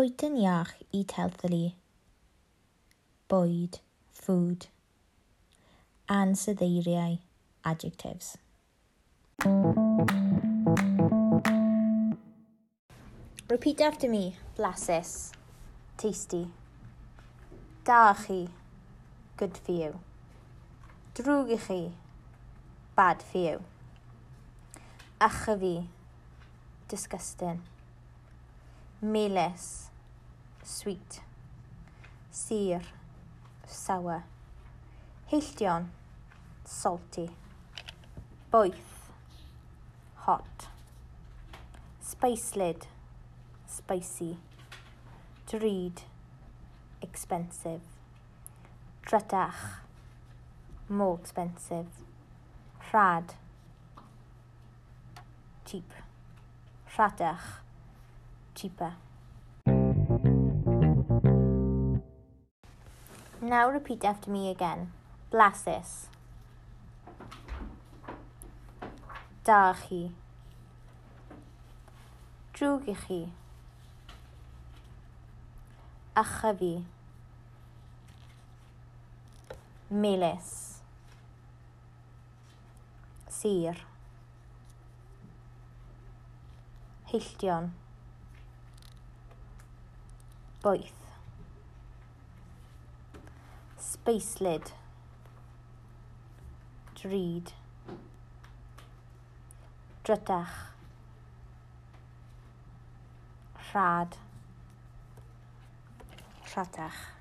bwyty'n iach eat healthily. Bwyd, food. Ansoddeiriau, adjectives. Repeat after me. Blasus. Tasty. Da chi. Good for you. Drwg i chi. Bad for you. Acha fi. Disgusting. Melis sweet. Sir, sour. Heilltion, salty. Boeth, hot. Spicelid, spicy. Dreed, expensive. Dretach, more expensive. Rhad, cheap. Rhadach, cheaper. Now repeat after me again. Blasus. Da chi. Drwg i chi. Acha fi. Melus. Sir. Heilltion. Boeth spacelid, drud, drytach, rhad, rhatach.